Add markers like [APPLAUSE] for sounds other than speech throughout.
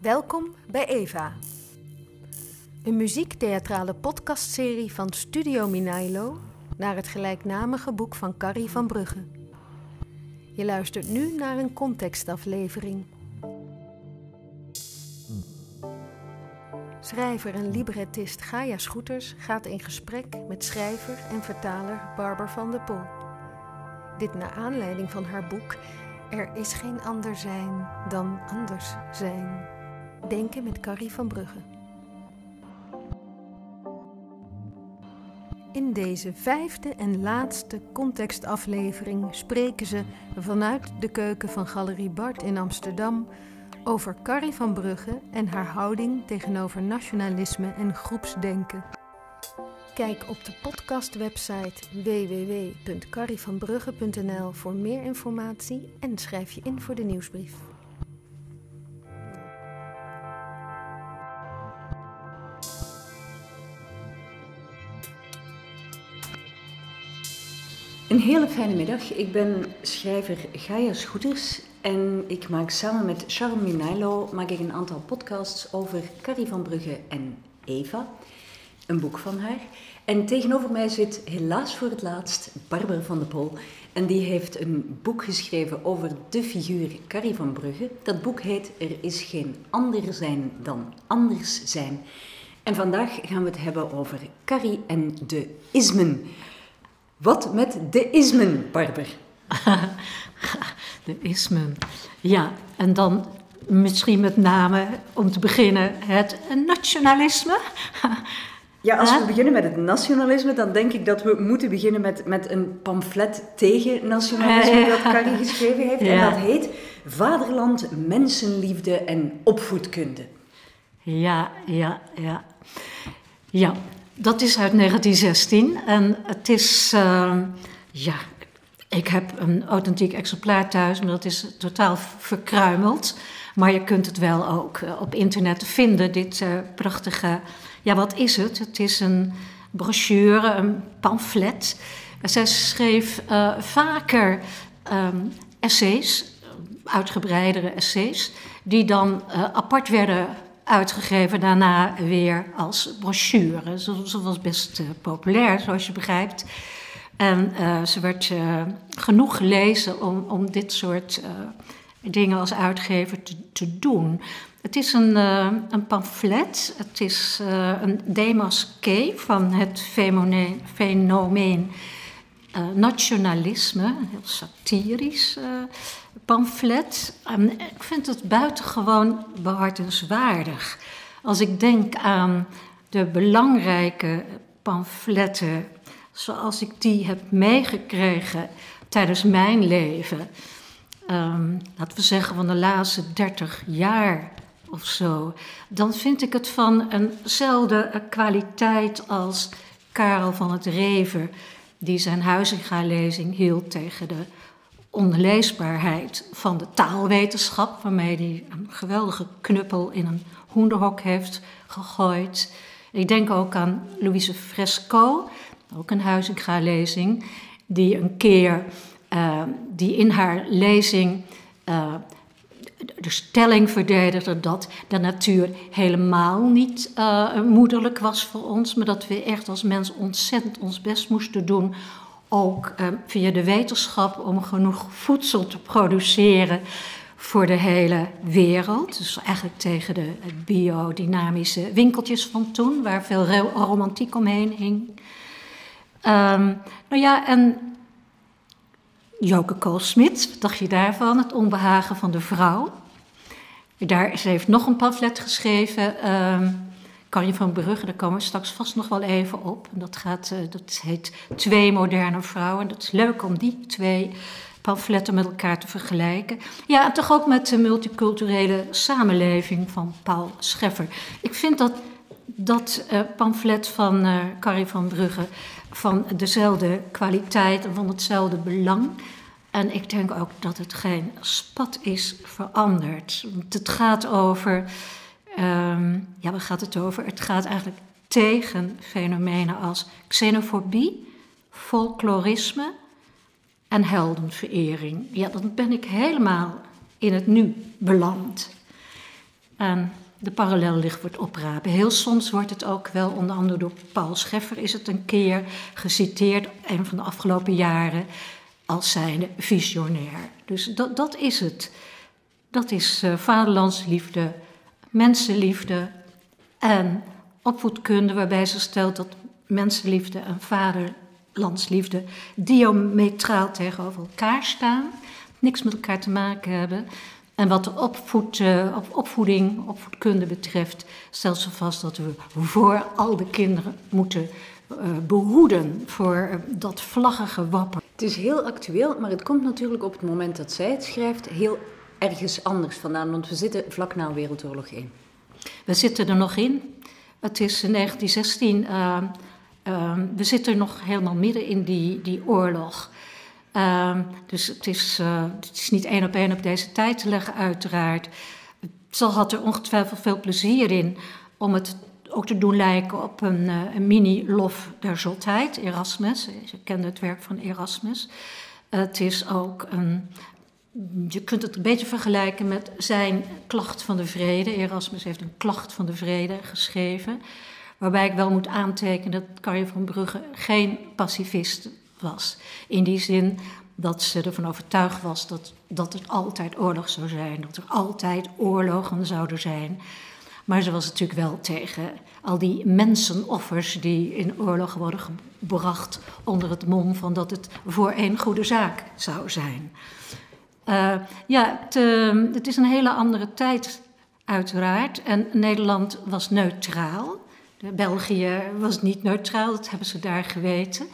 Welkom bij Eva. Een muziektheatrale podcastserie van Studio Minailo naar het gelijknamige boek van Carrie van Brugge. Je luistert nu naar een contextaflevering. Schrijver en librettist Gaia Schoeters gaat in gesprek met schrijver en vertaler Barbara van der Pol. Dit naar aanleiding van haar boek Er is geen ander zijn dan anders zijn. Denken met Carrie van Brugge. In deze vijfde en laatste contextaflevering spreken ze vanuit de keuken van Galerie Bart in Amsterdam over Carrie van Brugge en haar houding tegenover nationalisme en groepsdenken. Kijk op de podcastwebsite www.carrievanbrugge.nl voor meer informatie en schrijf je in voor de nieuwsbrief. Een hele fijne middag. Ik ben schrijver Gaia Schoeters en ik maak samen met Charme Minailo maak ik een aantal podcasts over Carrie van Brugge en Eva, een boek van haar. En tegenover mij zit helaas voor het laatst Barbara van der Pol en die heeft een boek geschreven over de figuur Carrie van Brugge. Dat boek heet Er is geen ander zijn dan anders zijn. En vandaag gaan we het hebben over Carrie en de ismen. Wat met de ismen, Barber? [LAUGHS] de ismen. Ja, en dan misschien met name, om te beginnen, het nationalisme. [LAUGHS] Ja, als we beginnen met het nationalisme, dan denk ik dat we moeten beginnen met, met een pamflet tegen nationalisme [LAUGHS] dat Carrie geschreven heeft. En dat heet Vaderland, Mensenliefde en Opvoedkunde. Ja, ja, ja. Ja, dat is uit 1916 en het is, uh, ja, ik heb een authentiek exemplaar thuis, maar dat is totaal verkruimeld. Maar je kunt het wel ook eh, op internet vinden, dit uh, prachtige, ja wat is het? Het is een brochure, een pamflet. Zij schreef uh, vaker um, essays, uitgebreidere essays, die dan apart werden uitgegeven daarna weer als brochure. Ze, was best uh, populair, zoals je begrijpt. En uh, ze werd uh, genoeg gelezen om, om dit soort dingen als uitgever te, te, doen. Het is een, een pamflet, het is een demasqué van het fenomeen, fenomeen nationalisme, heel satirisch pamflet. ik vind het buitengewoon behartenswaardig. Als ik denk aan de belangrijke pamfletten zoals ik die heb meegekregen tijdens mijn leven. Um, laten we zeggen van de laatste 30 jaar of zo. Dan vind ik het van eenzelfde kwaliteit als Karel van het Rever, die zijn Huizinga-lezing hield tegen de onleesbaarheid van de taalwetenschap, waarmee hij een geweldige knuppel in een hoenderhok heeft gegooid. Ik denk ook aan Louise Fresco, ook een Huizinga-lezing, die een keer uh, die in haar lezing uh, de stelling verdedigde dat de natuur helemaal niet uh, moederlijk was voor ons, maar dat we echt als mens ontzettend ons best moesten doen ook uh, via de wetenschap om genoeg voedsel te produceren voor de hele wereld. Dus eigenlijk tegen de biodynamische winkeltjes van toen, waar veel romantiek omheen hing. Um, nou ja, en Joke Koolsmit, wat dacht je daarvan? Het onbehagen van de vrouw. Daar, ze heeft nog een pamflet geschreven. Um, Carrie van Brugge, daar komen we straks vast nog wel even op. Dat, gaat, uh, dat heet Twee moderne vrouwen. Dat is leuk om die twee pamfletten met elkaar te vergelijken. Ja, en toch ook met de multiculturele samenleving van Paul Scheffer. Ik vind dat dat uh, pamflet van uh, Carrie van Brugge van dezelfde kwaliteit en van hetzelfde belang. En ik denk ook dat het geen spat is veranderd. Want het gaat over Um, ja, waar gaat het over? Het gaat eigenlijk tegen fenomenen als xenofobie, folklorisme en heldenverering. Ja, dan ben ik helemaal in het nu beland. en de parallellicht wordt oprapen. Heel soms wordt het ook wel, onder andere door Paul Scheffer, is het een keer geciteerd, een van de afgelopen jaren, als zijnde visionair. Dus dat, dat is het. Dat is uh, vaderlandsliefde, mensenliefde en opvoedkunde, waarbij ze stelt dat mensenliefde en vaderlandsliefde diametraal tegenover elkaar staan, niks met elkaar te maken hebben. En wat de uh, opvoeding, opvoedkunde betreft, stelt ze vast dat we voor al de kinderen moeten uh, behoeden voor uh, dat vlaggige wapper. Het is heel actueel, maar het komt natuurlijk op het moment dat zij het schrijft heel ergens anders vandaan, want we zitten vlak na Wereldoorlog 1. We zitten er nog in. Het is 1916. we zitten nog helemaal midden in die, die oorlog. Uh, dus het is, het is niet één op één op deze tijd te leggen, uiteraard. Zal had er ongetwijfeld veel plezier in om het ook te doen lijken op een, een mini-lof der zotheid, Erasmus. Je kent het werk van Erasmus. het is ook een. Je kunt het een beetje vergelijken met zijn klacht van de vrede. Erasmus heeft een klacht van de vrede geschreven. Waarbij ik wel moet aantekenen dat Carje van Brugge geen pacifist was. In die zin dat ze ervan overtuigd was dat, dat het altijd oorlog zou zijn, dat er altijd oorlogen zouden zijn. Maar ze was natuurlijk wel tegen al die mensenoffers die in oorlog worden gebracht onder het mom van dat het voor één goede zaak zou zijn. Uh, ja, het, uh, het, is een hele andere tijd, uiteraard. En Nederland was neutraal. België was niet neutraal, dat hebben ze daar geweten.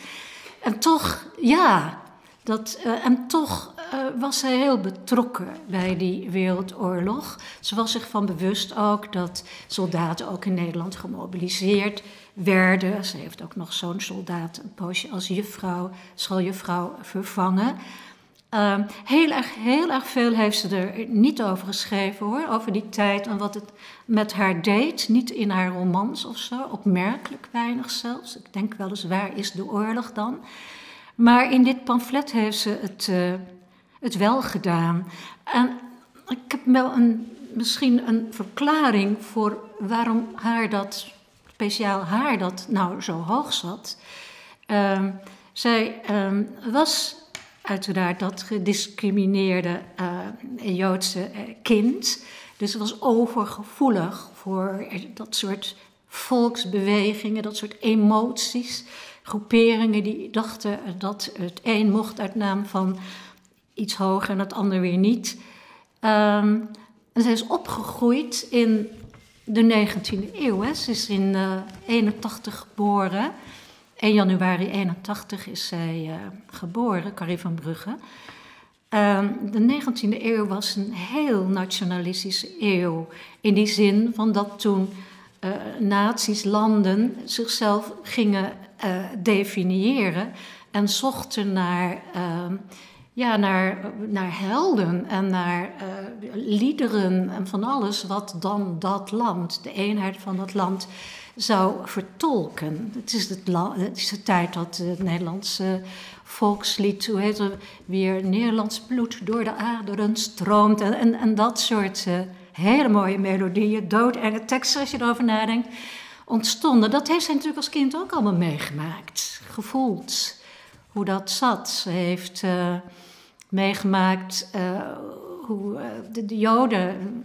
En toch, ja, dat, uh, en toch uh, was zij heel betrokken bij die wereldoorlog. Ze was zich van bewust ook dat soldaten ook in Nederland gemobiliseerd werden. Ze heeft ook nog zo'n soldaat een poosje als juffrouw, schooljuffrouw vervangen. Uh, heel, erg, heel erg veel heeft ze er niet over geschreven hoor, over die tijd en wat het met haar deed. Niet in haar romans of zo, opmerkelijk weinig zelfs. Ik denk wel eens, waar is de oorlog dan? Maar in dit pamflet heeft ze het, uh, het wel gedaan. En ik heb wel een, misschien een verklaring voor waarom haar dat, speciaal haar dat nou zo hoog zat. Uh, zij uh, was uiteraard dat gediscrimineerde uh, Joodse uh, kind. Dus ze was overgevoelig voor dat soort volksbewegingen, dat soort emoties. Groeperingen die dachten dat het een mocht uit naam van iets hoger en het ander weer niet. Um, en zij is opgegroeid in de 19e eeuw. Hè. Ze is in uh, 81 geboren. 1 januari 81 is zij uh, geboren, Carrie van Brugge. Uh, de 19e eeuw was een heel nationalistische eeuw. In die zin van dat toen uh, naties, landen zichzelf gingen uh, definiëren en zochten naar, ja, naar, naar helden en naar liederen en van alles wat dan dat land, de eenheid van dat land zou vertolken. Het is, het, het is de tijd dat het Nederlandse volkslied, hoe heet het, weer Nederlands bloed door de aderen stroomt. En, en, dat soort uh, hele mooie melodieën, doodenge teksten als je erover nadenkt, ontstonden. Dat heeft zij natuurlijk als kind ook allemaal meegemaakt, gevoeld. Hoe dat zat. Heeft uh, meegemaakt uh, hoe de Joden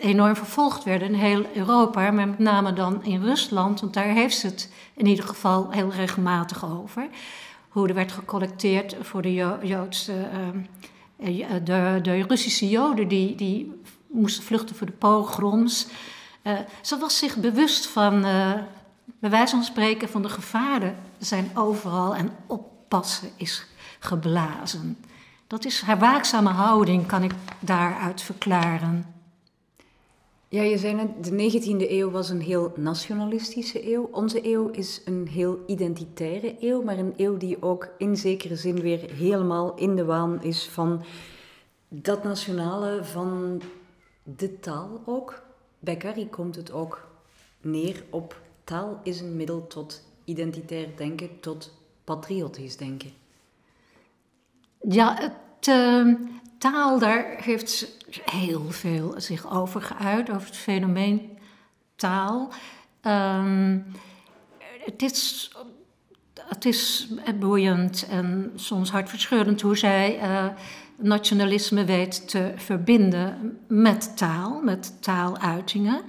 enorm vervolgd werden in heel Europa, maar met name dan in Rusland, want daar heeft ze het in ieder geval heel regelmatig over. Hoe er werd gecollecteerd voor de Joodse, uh, de, de, Russische Joden die, die moesten vluchten voor de pogroms. Uh, ze was zich bewust van, bij wijze van spreken, van de gevaren zijn overal en oppassen is geblazen. Dat is haar waakzame houding, kan ik daaruit verklaren. Ja, je zei net, de 19e eeuw was een heel nationalistische eeuw. Onze eeuw is een heel identitaire eeuw, maar een eeuw die ook in zekere zin weer helemaal in de waan is van dat nationale, van de taal ook. Bij Carrie komt het ook neer op taal is een middel tot identitair denken, tot patriotisch denken. Ja, het, uh, taal, daar heeft ze heel veel zich over geuit, over het fenomeen taal. Um, het, is, het is boeiend en soms hartverscheurend hoe zij uh, nationalisme weet te verbinden met taal, met taaluitingen.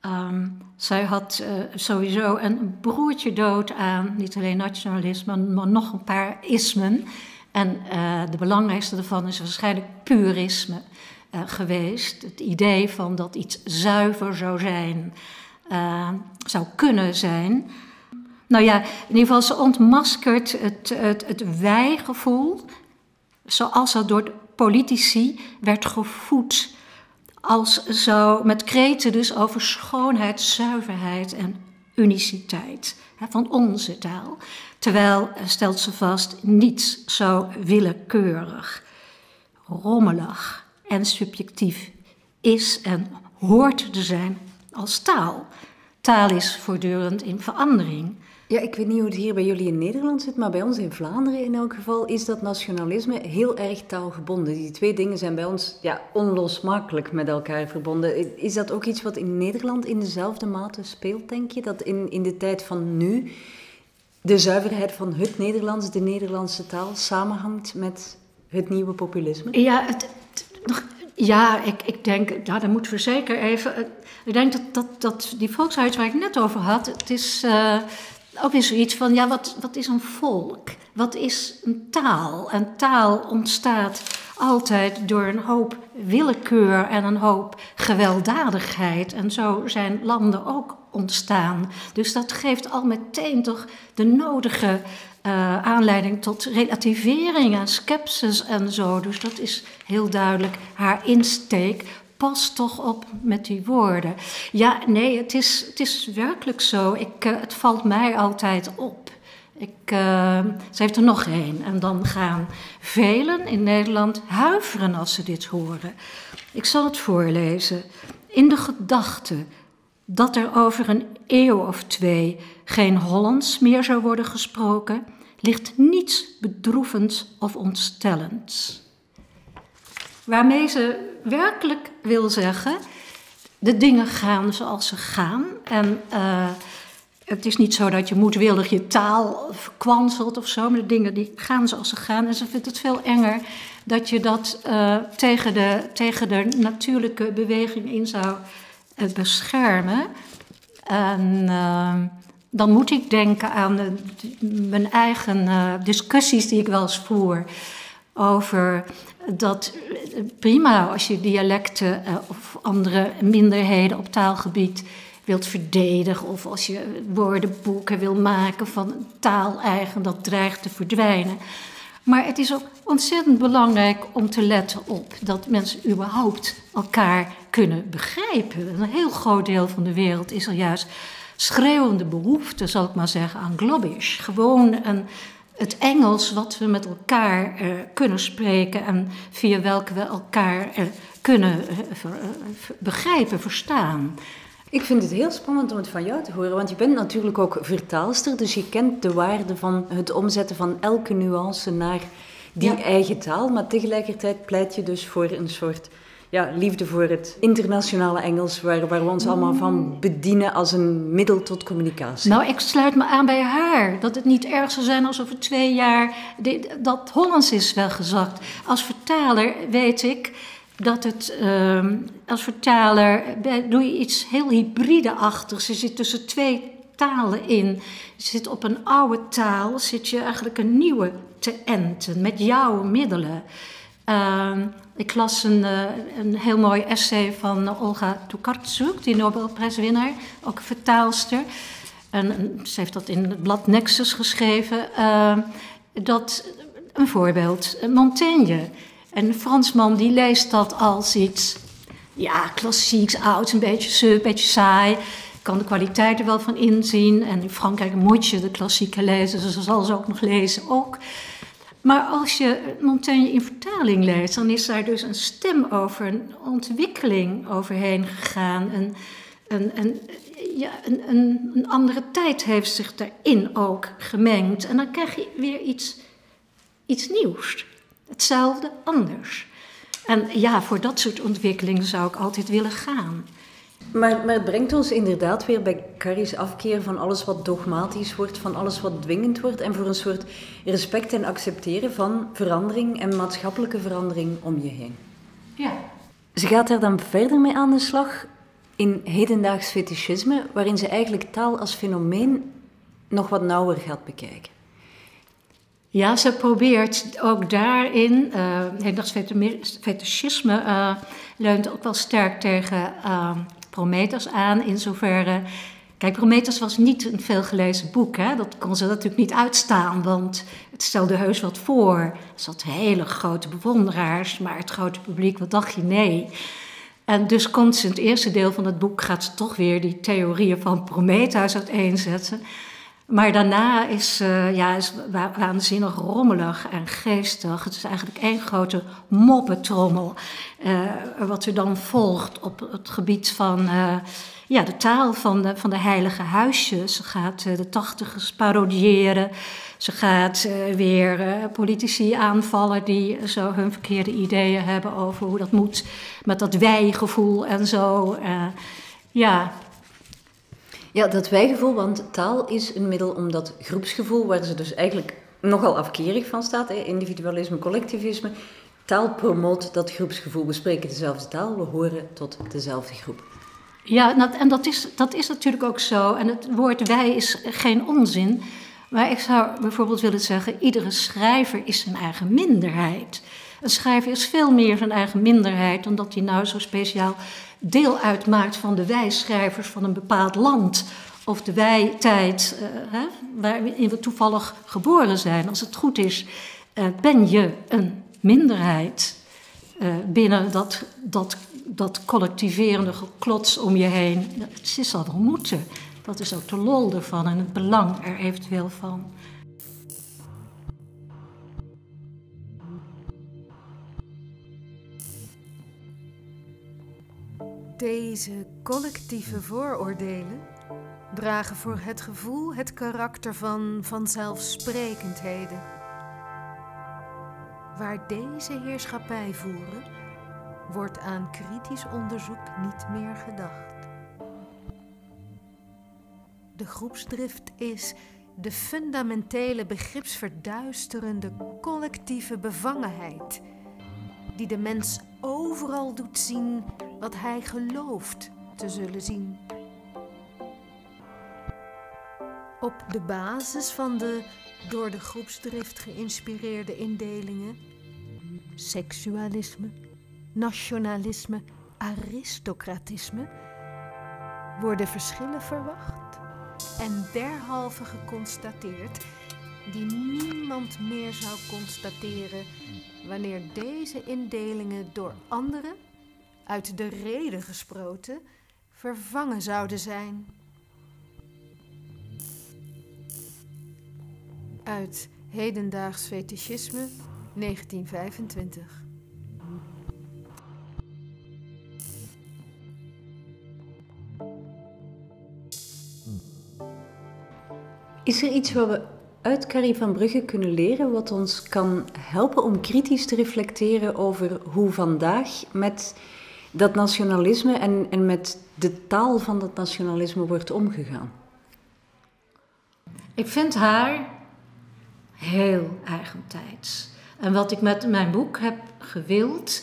Um, zij had uh, sowieso een broertje dood aan, niet alleen nationalisme, maar nog een paar ismen. En uh, de belangrijkste daarvan is waarschijnlijk purisme uh, geweest. Het idee van dat iets zuiver zou zijn, zou kunnen zijn. Nou ja, in ieder geval, ze ontmaskert het, het, het wij-gevoel, zoals dat door politici werd gevoed als zo met kreten dus over schoonheid, zuiverheid en uniciteit van onze taal. Terwijl, eh, stelt ze vast, niets zo willekeurig, rommelig en subjectief is en hoort te zijn als taal. Taal is voortdurend in verandering. Ja, ik weet niet hoe het hier bij jullie in Nederland zit, maar bij ons in Vlaanderen in elk geval is dat nationalisme heel erg taalgebonden. Die twee dingen zijn bij ons ja, onlosmakelijk met elkaar verbonden. Is dat ook iets wat in Nederland in dezelfde mate speelt, denk je? Dat in, in de tijd van nu de zuiverheid van het Nederlands, de Nederlandse taal, samenhangt met het nieuwe populisme? Ja, het, ja ik, ik denk, ja, daar moeten we zeker even. Ik denk dat, dat, die volkshuis waar ik net over had, het is. Uh, ook weer zoiets van, ja, wat, wat is een volk? Wat is een taal? En taal ontstaat altijd door een hoop willekeur en een hoop gewelddadigheid. En zo zijn landen ook ontstaan. Dus dat geeft al meteen toch de nodige uh, aanleiding tot relativering en sceptisch en zo. Dus dat is heel duidelijk haar insteek pas toch op met die woorden. Ja, nee, het is, het is werkelijk zo. Ik, uh, het valt mij altijd op. Ik, uh, ze heeft er nog één. En dan gaan velen in Nederland huiveren als ze dit horen. Ik zal het voorlezen. In de gedachte dat er over een eeuw of twee geen Hollands meer zou worden gesproken, ligt niets bedroevends of ontstellends. Waarmee ze werkelijk wil zeggen: de dingen gaan zoals ze gaan. En uh, het is niet zo dat je moedwillig je taal kwanselt of zo, maar de dingen die gaan zoals ze gaan. En ze vindt het veel enger dat je dat uh, tegen, de, tegen de natuurlijke beweging in zou uh, beschermen. En dan moet ik denken aan mijn eigen discussies die ik wel eens voer over dat prima als je dialecten uh, of andere minderheden op taalgebied wilt verdedigen of als je woordenboeken wil maken van taal eigen dat dreigt te verdwijnen. Maar het is ook ontzettend belangrijk om te letten op dat mensen überhaupt elkaar kunnen begrijpen. Een heel groot deel van de wereld is er juist schreeuwende behoefte, zal ik maar zeggen, aan globbish. Gewoon een het Engels wat we met elkaar uh, kunnen spreken en via welke we elkaar uh, kunnen uh, ver, begrijpen, verstaan. Ik vind het heel spannend om het van jou te horen, want je bent natuurlijk ook vertaalster, dus je kent de waarde van het omzetten van elke nuance naar die ja. eigen taal, maar tegelijkertijd pleit je dus voor een soort ja, liefde voor het internationale Engels, waar, waar we ons allemaal van mm. bedienen als een middel tot communicatie. Nou, ik sluit me aan bij haar. Dat het niet erg zou zijn als over twee jaar dat Hollands is weggezakt. Als vertaler weet ik dat het, uh, als vertaler doe je iets heel hybride-achtigs. Je zit tussen twee talen in. Je zit op een oude taal, zit je eigenlijk een nieuwe te enten met jouw middelen. Uh, ik las een, uh, een heel mooi essay van Olga Tokarczuk, die Nobelprijswinnaar, ook vertaalster. En, ze heeft dat in het blad Nexus geschreven. Uh, dat, een voorbeeld, Montaigne. Een Fransman die leest dat als iets, ja, klassieks, oud, een beetje, een beetje saai. Kan de kwaliteit er wel van inzien. En in Frankrijk moet je de klassieken lezen, dus ze zal ze ook nog lezen. Ook. Maar als je Montaigne in vertaling leest, dan is daar dus een stem over, een ontwikkeling overheen gegaan. Een, een, ja, een, een, een andere tijd heeft zich daarin ook gemengd. En dan krijg je weer iets, iets nieuws. Hetzelfde, anders. En ja, voor dat soort ontwikkelingen zou ik altijd willen gaan. Maar, maar het brengt ons inderdaad weer bij Carrie's afkeer van alles wat dogmatisch wordt, van alles wat dwingend wordt en voor een soort respect en accepteren van verandering en maatschappelijke verandering om je heen. Ja. Ze gaat daar dan verder mee aan de slag in hedendaags fetischisme, waarin ze eigenlijk taal als fenomeen nog wat nauwer gaat bekijken. Ja, ze probeert ook daarin, uh, hedendaags fetischisme uh, leunt ook wel sterk tegen uh, Prometheus aan, in zoverre... Kijk, Prometheus was niet een veelgelezen boek, hè? dat kon ze natuurlijk niet uitstaan, want het stelde heus wat voor. Er zat hele grote bewonderaars, maar het grote publiek, wat dacht je? Nee. En dus komt ze in het eerste deel van het boek, gaat ze toch weer die theorieën van Prometheus uiteenzetten. Maar daarna is, uh, ja, waanzinnig rommelig en geestig. Het is eigenlijk één grote moppetrommel. Uh, wat er dan volgt op het gebied van uh, ja, de taal van de, van de heilige huisjes. Ze gaat de tachtigers parodiëren. Ze gaat weer politici aanvallen die zo hun verkeerde ideeën hebben over hoe dat moet. Met dat wij-gevoel en zo. ja, ja, dat wijgevoel, want taal is een middel om dat groepsgevoel, waar ze dus eigenlijk nogal afkerig van staat, hè, individualisme, collectivisme, taal promoot dat groepsgevoel. We spreken dezelfde taal, we horen tot dezelfde groep. Ja, en dat is, dat is natuurlijk ook zo. En het woord wij is geen onzin. Maar ik zou bijvoorbeeld willen zeggen: iedere schrijver is zijn eigen minderheid. Een schrijver is veel meer zijn eigen minderheid dan dat hij nou zo speciaal deel uitmaakt van de wijschrijvers van een bepaald land. Of de wijtijd hè, waarin we toevallig geboren zijn. Als het goed is, uh, ben je een minderheid uh, binnen dat, dat, dat collectiverende geklots om je heen. Het is al wel moeten. Dat is ook de lol ervan en het belang er eventueel van. Deze collectieve vooroordelen dragen voor het gevoel het karakter van vanzelfsprekendheden. Waar deze heerschappij voeren, wordt aan kritisch onderzoek niet meer gedacht. De groepsdrift is de fundamentele begripsverduisterende collectieve bevangenheid die de mens overal doet zien wat hij gelooft te zullen zien. Op de basis van de door de groepsdrift geïnspireerde indelingen, seksualisme, nationalisme, aristocratisme, worden verschillen verwacht en derhalve geconstateerd die niemand meer zou constateren wanneer deze indelingen door anderen, uit de reden gesproten, vervangen zouden zijn. Uit Hedendaags Fetischisme, 1925. Is er iets wat we uit Carrie van Brugge kunnen leren wat ons kan helpen om kritisch te reflecteren over hoe vandaag met dat nationalisme en, en met de taal van dat nationalisme wordt omgegaan? Ik vind haar heel eigentijds. En wat ik met mijn boek heb gewild,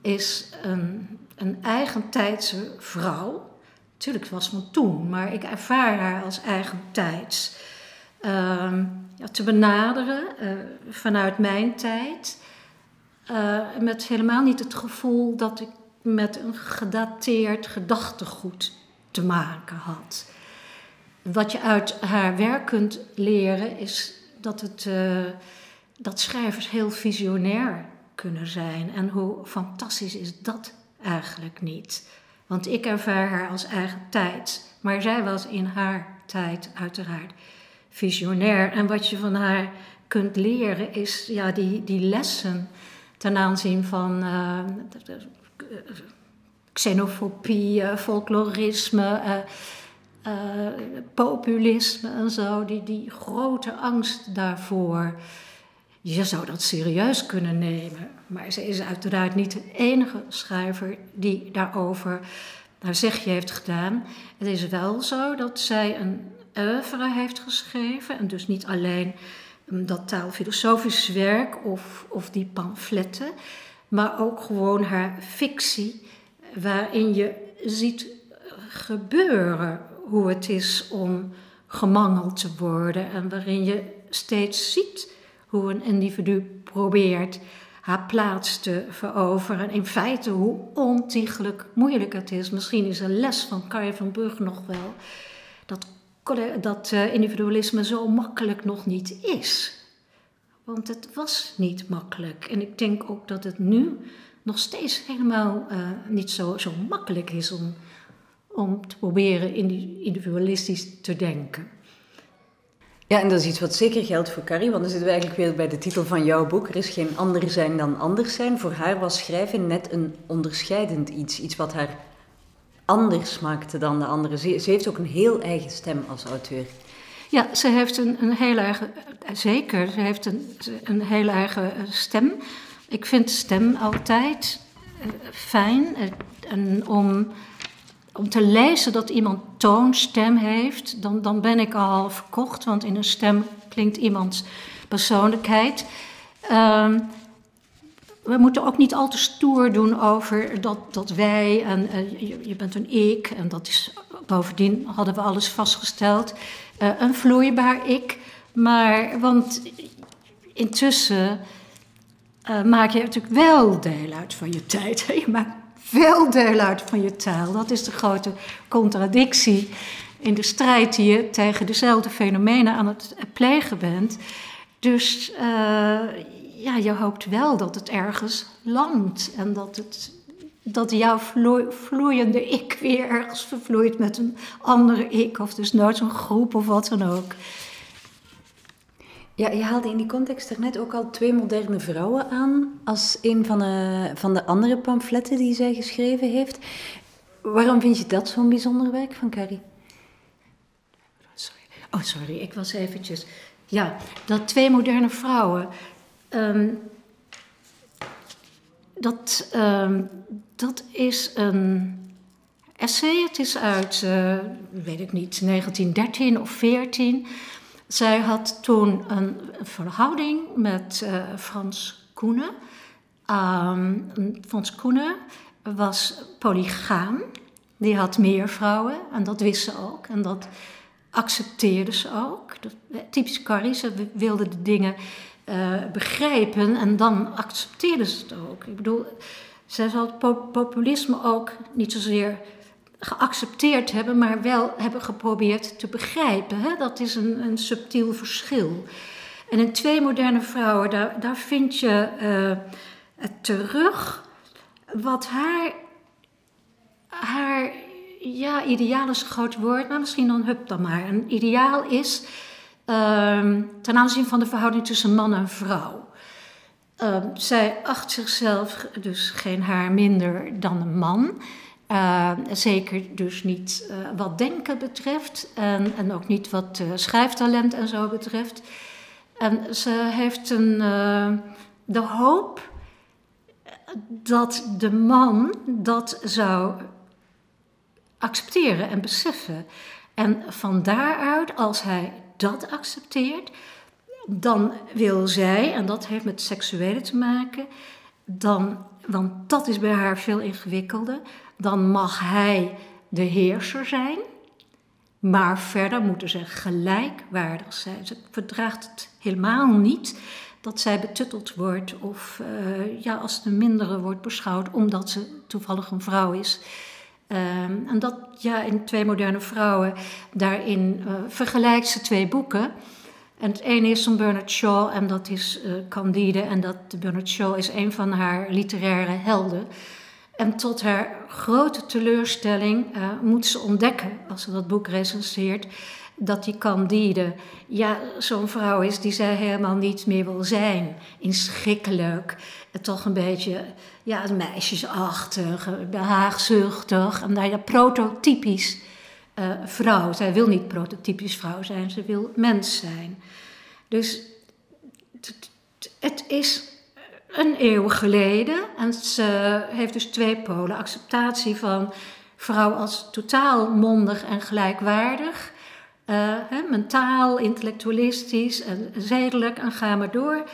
is een, een eigentijdse vrouw. Tuurlijk, het was van toen, maar ik ervaar haar als eigentijds. Ehm, te benaderen uh, vanuit mijn tijd. Uh, met helemaal niet het gevoel dat ik met een gedateerd gedachtegoed te maken had. Wat je uit haar werk kunt leren is dat, het, uh, dat schrijvers heel visionair kunnen zijn. En hoe fantastisch is dat eigenlijk niet? Want ik ervaar haar als eigen tijd, maar zij was in haar tijd uiteraard visionair. En wat je van haar kunt leren is ja, die, die lessen ten aanzien van uh, xenofobie, uh, folklorisme, uh, populisme en zo. Die, die grote angst daarvoor. je zou dat serieus kunnen nemen. Maar ze is uiteraard niet de enige schrijver die daarover haar zegje heeft gedaan. Het is wel zo dat zij een heeft geschreven. En dus niet alleen um, dat taalfilosofisch werk of, of die pamfletten. Maar ook gewoon haar fictie. Waarin je ziet gebeuren hoe het is om gemangeld te worden. En waarin je steeds ziet hoe een individu probeert haar plaats te veroveren. En in feite hoe ontiegelijk moeilijk het is. Misschien is een les van Carrie van Brugge nog wel dat, dat uh, individualisme zo makkelijk nog niet is. Want het was niet makkelijk. En ik denk ook dat het nu nog steeds helemaal uh, niet zo, zo makkelijk is om, om te proberen individualistisch te denken. Ja, en dat is iets wat zeker geldt voor Carrie, want dan zitten we eigenlijk weer bij de titel van jouw boek. Er is geen ander zijn dan anders zijn. Voor haar was schrijven net een onderscheidend iets. Iets wat haar anders maakte dan de anderen. Ze, heeft ook een heel eigen stem als auteur. Ja, ze heeft een, een heel eigen, zeker, ze heeft een, een heel eigen eh, stem. Ik vind stem altijd uh, fijn. En om om te lezen dat iemand toonstem heeft, dan, dan ben ik al verkocht, want in een stem klinkt iemands persoonlijkheid. Um, we moeten ook niet al te stoer doen over dat, dat wij en uh, je, bent een ik en dat is bovendien hadden we alles vastgesteld, uh, een vloeibaar ik. Maar want intussen uh, maak je natuurlijk wel deel uit van je tijd. [LAUGHS] Je maakt veel deel uit van je taal. Dat is de grote contradictie in de strijd die je tegen dezelfde fenomenen aan het plegen bent. Dus ja, je hoopt wel dat het ergens landt en dat, het, dat jouw vloeiende ik weer ergens vervloeit met een andere ik, of dus nooit zo'n groep of wat dan ook. Ja, je haalde in die context er net ook al twee moderne vrouwen aan als een van de, van de andere pamfletten die zij geschreven heeft. Waarom vind je dat zo'n bijzonder werk van Carrie? Sorry. Oh, sorry, ik was eventjes... Ja, dat twee moderne vrouwen... Um, dat, um, dat is een essay. Het is uit, uh, weet ik niet, 1913 of 14 zij had toen een verhouding met uh, Frans Koenen. Um, Frans Koenen was polygaam. Die had meer vrouwen en dat wist ze ook. En dat accepteerde ze ook. Dat, eh, typisch Carrie, ze wilde de dingen uh, begrijpen en dan accepteerde ze het ook. Ik bedoel, zij zal het populisme ook niet zozeer geaccepteerd hebben, maar wel hebben geprobeerd te begrijpen. Hè? Dat is een, een subtiel verschil. En in Twee Moderne Vrouwen, daar, daar vind je uh, het terug wat haar, haar ja, ideaal is een groot woord, maar misschien dan hup dan maar. Een ideaal is uh, ten aanzien van de verhouding tussen man en vrouw. Uh, zij acht zichzelf dus geen haar minder dan een man. Uh, zeker dus niet uh, wat denken betreft en, en ook niet wat uh, schrijftalent en zo betreft. En ze heeft een, de hoop dat de man dat zou accepteren en beseffen. En van daaruit, als hij dat accepteert, dan wil zij, en dat heeft met seksuele te maken, dan, want dat is bij haar veel ingewikkelder, dan mag hij de heerser zijn. Maar verder moeten ze gelijkwaardig zijn. Ze verdraagt het helemaal niet dat zij betutteld wordt of uh, ja, als de mindere wordt beschouwd omdat ze toevallig een vrouw is. Um, en dat ja, in Twee Moderne Vrouwen, daarin uh, vergelijkt ze twee boeken. En het ene is van Bernard Shaw en dat is uh, Candide. En dat, Bernard Shaw is een van haar literaire helden. En tot haar grote teleurstelling uh, moet ze ontdekken, als ze dat boek recenseert, dat die Candide ja, zo'n vrouw is die zij helemaal niet meer wil zijn. Inschikkelijk, toch een beetje ja, meisjesachtig, behaagzuchtig. En nou ja, prototypisch uh, vrouw. Zij wil niet prototypisch vrouw zijn, ze wil mens zijn. Dus het is een eeuw geleden en ze heeft dus twee polen. Acceptatie van vrouw als totaal mondig en gelijkwaardig. Hè, mentaal, intellectualistisch en zedelijk en ga maar door.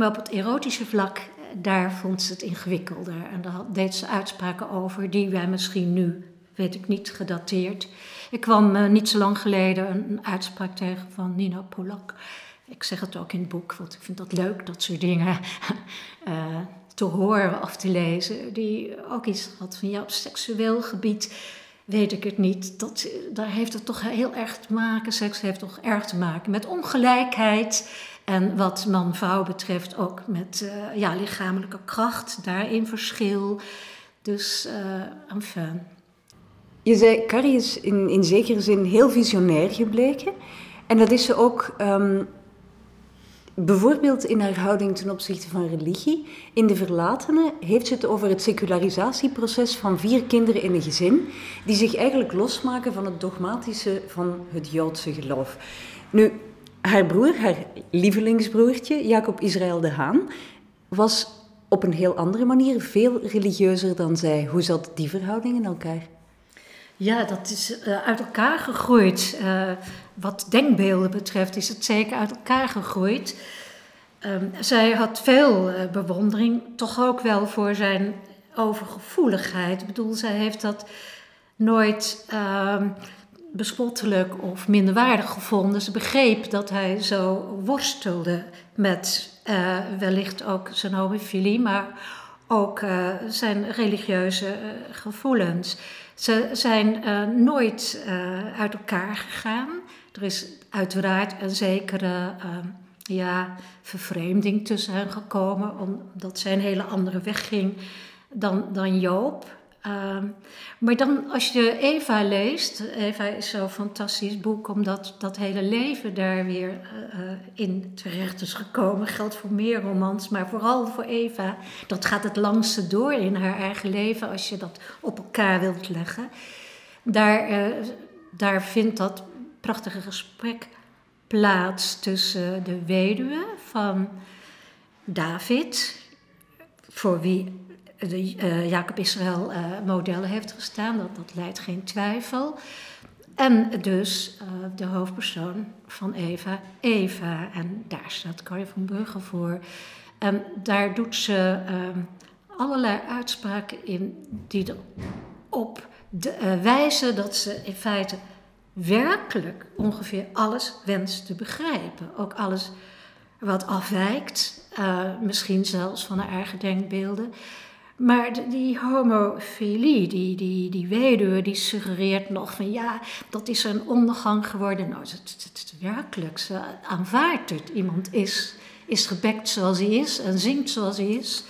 Maar op het erotische vlak, eh, daar vond ze het ingewikkelder. En daar deed ze uitspraken over die wij misschien nu, weet ik niet, gedateerd. Ik kwam uh, niet zo lang geleden een, uitspraak tegen van Nina Polak. Ik zeg het ook in het boek, want ik vind dat leuk, dat soort dingen [LAUGHS] te horen of te lezen. Die ook iets had van, op seksueel gebied weet ik het niet. Dat, daar heeft het toch heel erg te maken, seks heeft toch erg te maken met ongelijkheid. En wat man-vrouw betreft ook met uh, ja, lichamelijke kracht, daarin verschil. Dus, uh, enfin. Je zei, Carrie is in, in zekere zin heel visionair gebleken. En dat is ze ook um, bijvoorbeeld in haar houding ten opzichte van religie. In De Verlatene heeft ze het over het secularisatieproces van vier kinderen in een gezin, die zich eigenlijk losmaken van het dogmatische van het Joodse geloof. Nu, haar broer, haar lievelingsbroertje, Jacob Israël de Haan, was op een heel andere manier veel religieuzer dan zij. Hoe zat die verhouding in elkaar? Ja, dat is uh, uit elkaar gegroeid. Uh, wat denkbeelden betreft is het zeker uit elkaar gegroeid. Um, zij had veel uh, bewondering, toch ook wel voor zijn overgevoeligheid. Ik bedoel, zij heeft dat nooit um, bespottelijk of minderwaardig gevonden. Ze begreep dat hij zo worstelde met wellicht ook zijn homofilie, maar ook zijn religieuze gevoelens. Ze zijn uh, nooit uh, uit elkaar gegaan. Er is uiteraard een zekere uh, ja, vervreemding tussen hen gekomen, omdat zij een hele andere weg ging dan, dan Joop. Uh, maar dan als je Eva leest, Eva is zo'n fantastisch boek, omdat dat hele leven daar weer uh, in terecht is gekomen. Geldt voor meer romans, maar vooral voor Eva. Dat gaat het langste door in haar eigen leven als je dat op elkaar wilt leggen. Daar, uh, daar vindt dat prachtige gesprek plaats tussen de weduwe van David, voor wie de, uh, Jacob Israël uh, model heeft gestaan, dat, dat leidt geen twijfel. En dus uh, de hoofdpersoon van Eva, Eva. En daar staat Carrie van Brugge voor. En daar doet ze allerlei uitspraken in die erop de, wijzen dat ze in feite werkelijk ongeveer alles wenst te begrijpen. Ook alles wat afwijkt, misschien zelfs van haar eigen denkbeelden. Maar die homofilie, die, die, die weduwe, die suggereert nog van ja, dat is een ondergang geworden. Nou, het, het, het, werkelijk, ze aanvaardt het. Iemand is, is gebekt zoals hij is en zingt zoals hij is.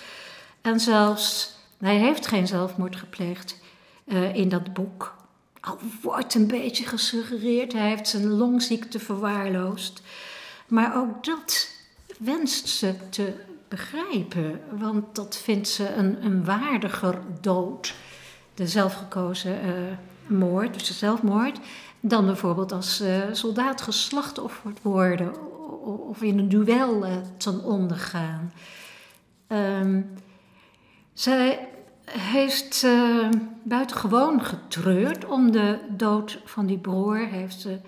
En zelfs, hij heeft geen zelfmoord gepleegd uh, in dat boek. Al wordt een beetje gesuggereerd, hij heeft zijn longziekte verwaarloosd. Maar ook dat wenst ze te begrijpen, want dat vindt ze een, een waardiger dood, de zelfgekozen uh, moord, dus de zelfmoord, dan bijvoorbeeld als uh, soldaat geslachtofferd worden of in een duel uh, ten onder gaan. Um, zij heeft buitengewoon getreurd om de dood van die broer. Heeft ze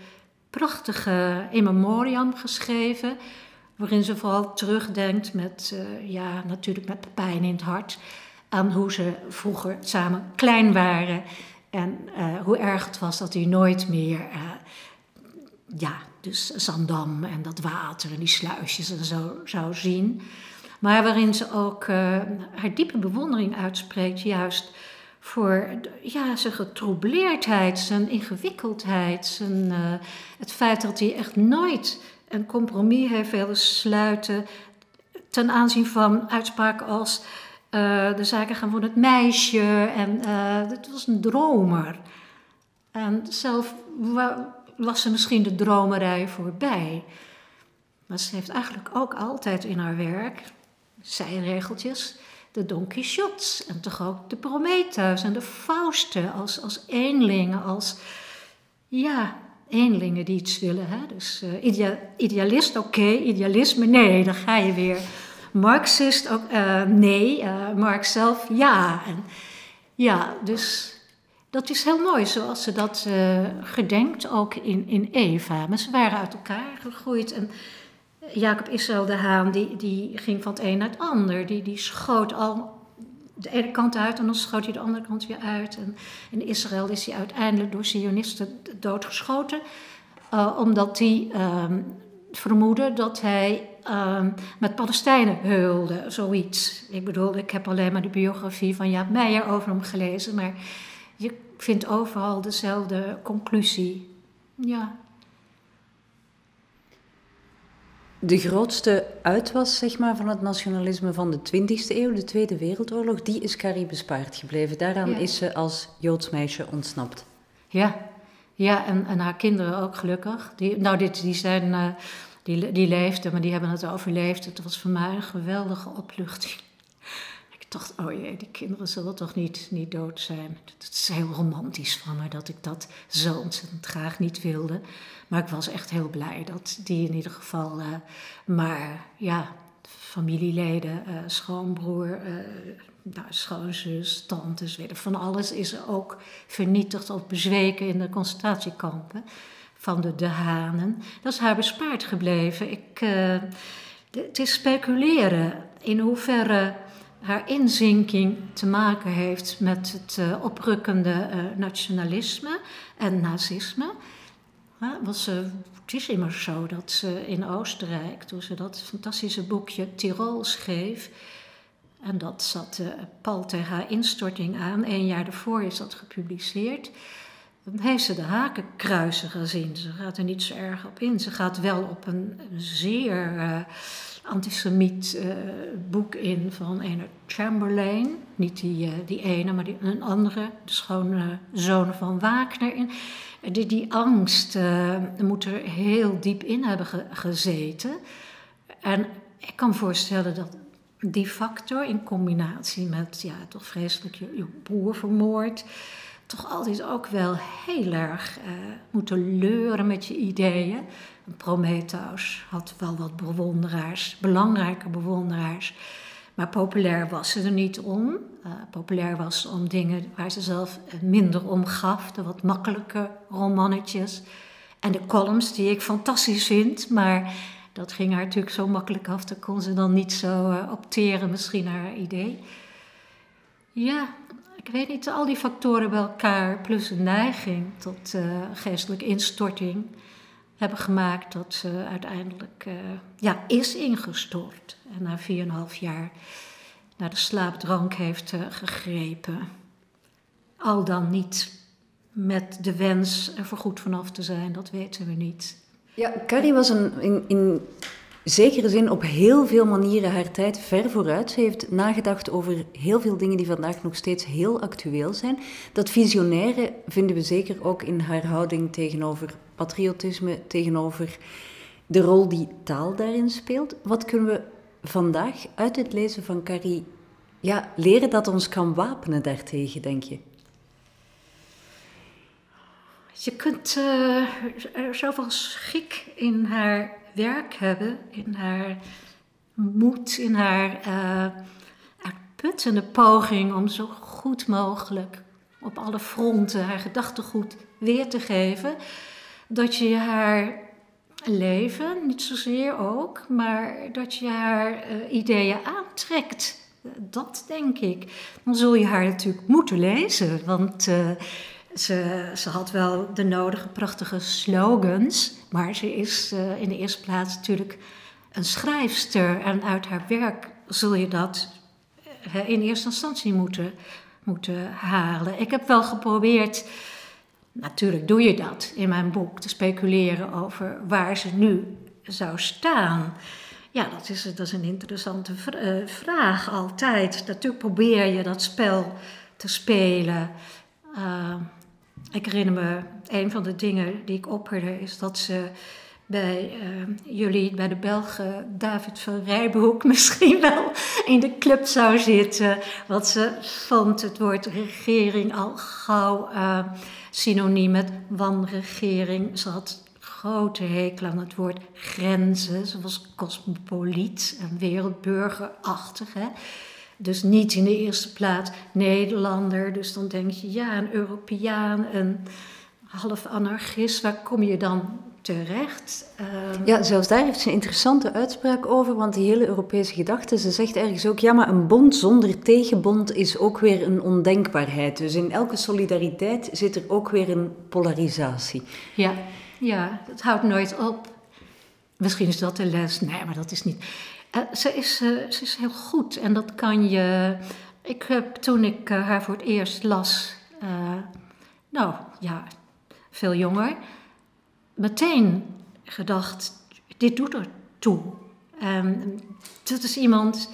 prachtige in memoriam geschreven waarin ze vooral terugdenkt met, uh, ja, natuurlijk met pijn in het hart, aan hoe ze vroeger samen klein waren en uh, hoe erg het was dat hij nooit meer, uh, ja, dus Zandam en dat water en die sluisjes en zo zou zien. Maar waarin ze ook haar diepe bewondering uitspreekt, juist voor ja, zijn getroubleerdheid, zijn ingewikkeldheid, zijn, het feit dat hij echt nooit een compromis heeft willen sluiten ten aanzien van uitspraken als uh, de zaken gaan voor het meisje en uh, het was een dromer. En zelf was ze misschien de dromerij voorbij. Maar ze heeft eigenlijk ook altijd in haar werk, zijregeltjes, de Don Quixotes en toch ook de Prometheus en de Fausten als, als eenlingen, als ja, eenlingen die iets willen. Hè? Dus uh, idealist, oké, idealisme, nee, dan ga je weer. Marxist, ook, uh, nee, uh, Marx zelf, ja. En, ja, dus dat is heel mooi zoals ze dat gedenkt, ook in, in Eva. Maar ze waren uit elkaar gegroeid en Jacob Israël de Haan, die, die ging van het een naar het ander. Die, die schoot al de ene kant uit en dan schoot hij de andere kant weer uit. En in Israël is hij uiteindelijk door Zionisten doodgeschoten, uh, omdat hij um, vermoedde dat hij um, met Palestijnen heulde, zoiets. Ik bedoel, ik heb alleen maar de biografie van Jaap Meijer over hem gelezen, maar je vindt overal dezelfde conclusie. Ja. De grootste uitwas zeg maar, van het nationalisme van de 20e eeuw, de Tweede Wereldoorlog, die is Carrie bespaard gebleven. Daaraan is ze als Joods meisje ontsnapt. Ja, ja en, en haar kinderen ook gelukkig. Die, nou, dit, die zijn... Uh, die, die leefden, maar die hebben het overleefd. Het was voor mij een geweldige opluchting. Dacht, oh jee, die kinderen zullen toch niet, niet dood zijn. Het is heel romantisch van me dat ik dat zo ontzettend graag niet wilde. Maar ik was echt heel blij dat die in ieder geval. Uh, maar ja, familieleden, uh, schoonbroer, uh, nou, schoonzus, tantes, van alles is er ook vernietigd of bezweken in de concentratiekampen van de De Hanen. Dat is haar bespaard gebleven. Ik, het is speculeren in hoeverre haar inzinking te maken heeft met het oprukkende nationalisme en nazisme was ze, het is immers zo dat ze in Oostenrijk, toen ze dat fantastische boekje Tirol schreef, en dat zat uh, pal tegen haar instorting aan, een jaar daarvoor is dat gepubliceerd, dan heeft ze de hakenkruisen gezien. Ze gaat er niet zo erg op in. Ze gaat wel op een, zeer antisemiet uh, boek in van een Chamberlain. Niet die, die ene, maar die, een andere, de schone zoon van Wagner. In. Die, die angst uh, moet er heel diep in hebben gezeten. En ik kan voorstellen dat die factor in combinatie met ja, toch vreselijk je, je broer vermoord, toch altijd ook wel heel erg uh, moeten leuren met je ideeën. Prometheus had wel wat bewonderaars, belangrijke bewonderaars. Maar populair was ze er niet om. Uh, populair was om dingen waar ze zelf minder om gaf. De wat makkelijke romannetjes. En de columns die ik fantastisch vind. Maar dat ging haar natuurlijk zo makkelijk af. Daar kon ze dan niet zo uh, opteren, misschien haar idee. Ja, ik weet niet, al die factoren bij elkaar, plus een neiging tot uh, geestelijke instorting, hebben gemaakt dat ze uiteindelijk uh, ja, is ingestort. En na 4,5 jaar naar de slaapdrank heeft uh, gegrepen. Al dan niet met de wens er voorgoed vanaf te zijn, dat weten we niet. Ja, Carrie was een, in, in zekere zin op heel veel manieren haar tijd ver vooruit. Ze heeft nagedacht over heel veel dingen die vandaag nog steeds heel actueel zijn. Dat visionaire vinden we zeker ook in haar houding tegenover patriotisme, tegenover de rol die taal daarin speelt. Wat kunnen we vandaag uit het lezen van Carrie ja, leren dat ons kan wapenen daartegen, denk je? Je kunt uh, zoveel schik in haar werk hebben, in haar moed, in haar uh, uitputtende poging om zo goed mogelijk op alle fronten haar gedachtegoed weer te geven, dat je haar leven, niet zozeer ook, maar dat je haar uh, ideeën aantrekt. Dat denk ik. Dan zul je haar natuurlijk moeten lezen, want uh, ze, ze had wel de nodige prachtige slogans, maar ze is uh, in de eerste plaats natuurlijk een schrijfster. En uit haar werk zul je dat in eerste instantie moeten, moeten halen. Ik heb wel geprobeerd Natuurlijk doe je dat in mijn boek, te speculeren over waar ze nu zou staan. Ja, dat is, dat is een interessante eh, vraag altijd. Natuurlijk probeer je dat spel te spelen. Uh, ik herinner me, een van de dingen die ik opperde is dat ze bij uh, jullie, bij de Belgen, David van Rijbroek [LAUGHS] misschien wel in de club zou zitten. Want ze vond het woord regering al gauw synoniem met wanregering. Ze had grote hekel aan het woord grenzen. Ze was cosmopoliet en wereldburgerachtig. Hè? Dus niet in de eerste plaats Nederlander. Dus dan denk je, ja, een Europeaan, een half anarchist. Waar kom je dan terecht? Uh, ja, zelfs daar heeft ze een interessante uitspraak over. Want die hele Europese gedachte, ze zegt ergens ook... Ja, maar een bond zonder tegenbond is ook weer een ondenkbaarheid. Dus in elke solidariteit zit er ook weer een polarisatie. Ja, ja het houdt nooit op. Misschien is dat de les. Nee, maar dat is niet... Uh, ze, is, uh, ze is heel goed en dat kan je. Ik heb toen ik uh, haar voor het eerst las, nou ja, veel jonger, meteen gedacht: dit doet er toe. Um, dat is iemand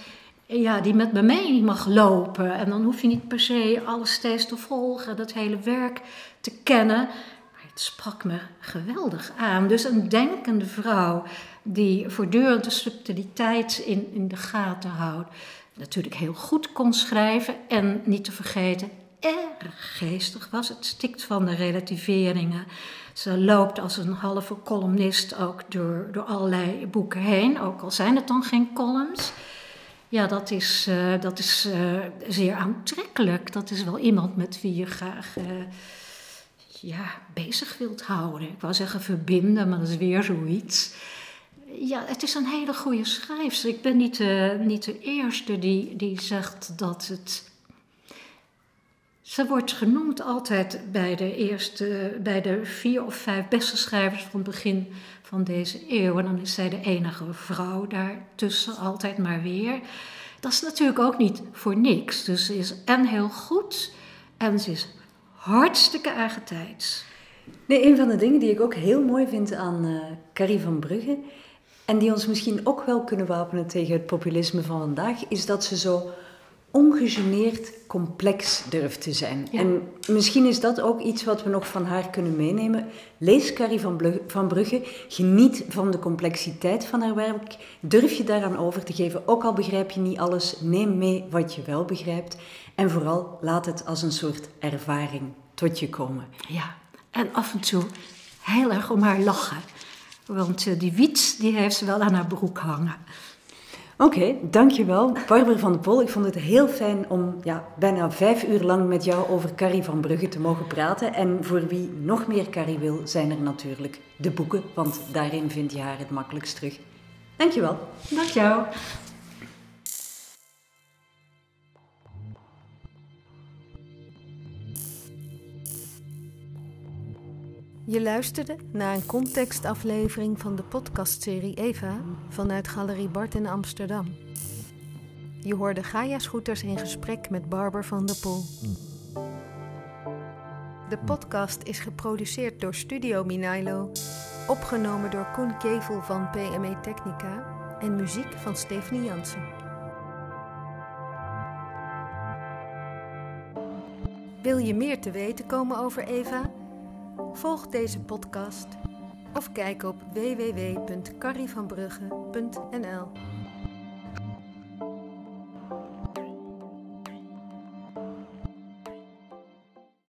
ja, die met me mee mag lopen. En dan hoef je niet per se alles steeds te volgen, dat hele werk te kennen. Maar het sprak me geweldig aan. Dus een denkende vrouw die voortdurend de subtiliteit in, in de gaten houdt. Natuurlijk heel goed kon schrijven en niet te vergeten, erg geestig was. Het stikt van de relativeringen. Ze loopt als een halve columnist ook door, door allerlei boeken heen, ook al zijn het dan geen columns. Ja, dat is, uh, dat is uh, zeer aantrekkelijk. Dat is wel iemand met wie je graag uh, ja, bezig wilt houden. Ik wou zeggen verbinden, maar dat is weer zoiets ja, het is een hele goede schrijfster. Ik ben niet de, niet de eerste die, die zegt dat het. Ze wordt genoemd altijd bij de eerste, bij de vier of vijf beste schrijvers van het begin van deze eeuw. En dan is zij de enige vrouw daartussen, altijd maar weer. Dat is natuurlijk ook niet voor niks. Dus ze is en heel goed en ze is hartstikke eigen tijds. Nee, een van de dingen die ik ook heel mooi vind aan uh, Carrie van Brugge en die ons misschien ook wel kunnen wapenen tegen het populisme van vandaag, is dat ze zo ongegeneerd complex durft te zijn. En misschien is dat ook iets wat we nog van haar kunnen meenemen. Lees Carrie van, van Brugge, geniet van de complexiteit van haar werk, durf je daaraan over te geven, ook al begrijp je niet alles, neem mee wat je wel begrijpt en vooral laat het als een soort ervaring tot je komen. Ja, en af en toe heel erg om haar lachen. Want uh, die wiets die heeft ze wel aan haar broek hangen. Oké, dankjewel. Barbara van de Pol, ik vond het heel fijn om ja, bijna vijf uur lang met jou over Carrie van Brugge te mogen praten. En voor wie nog meer Carrie wil, zijn er natuurlijk de boeken, want daarin vind je haar het makkelijkst terug. Dankjewel. Dank jou. Je luisterde naar een contextaflevering van de podcastserie Eva vanuit Galerie Bart in Amsterdam. Je hoorde Gaia Scooters in gesprek met Barber van der Pol. De podcast is geproduceerd door Studio Minailo, opgenomen door Koen Kevel van PME Technica en muziek van Stephanie Jansen. Wil je meer te weten komen over Eva? Volg deze podcast of kijk op www.carrievanbrugge.nl.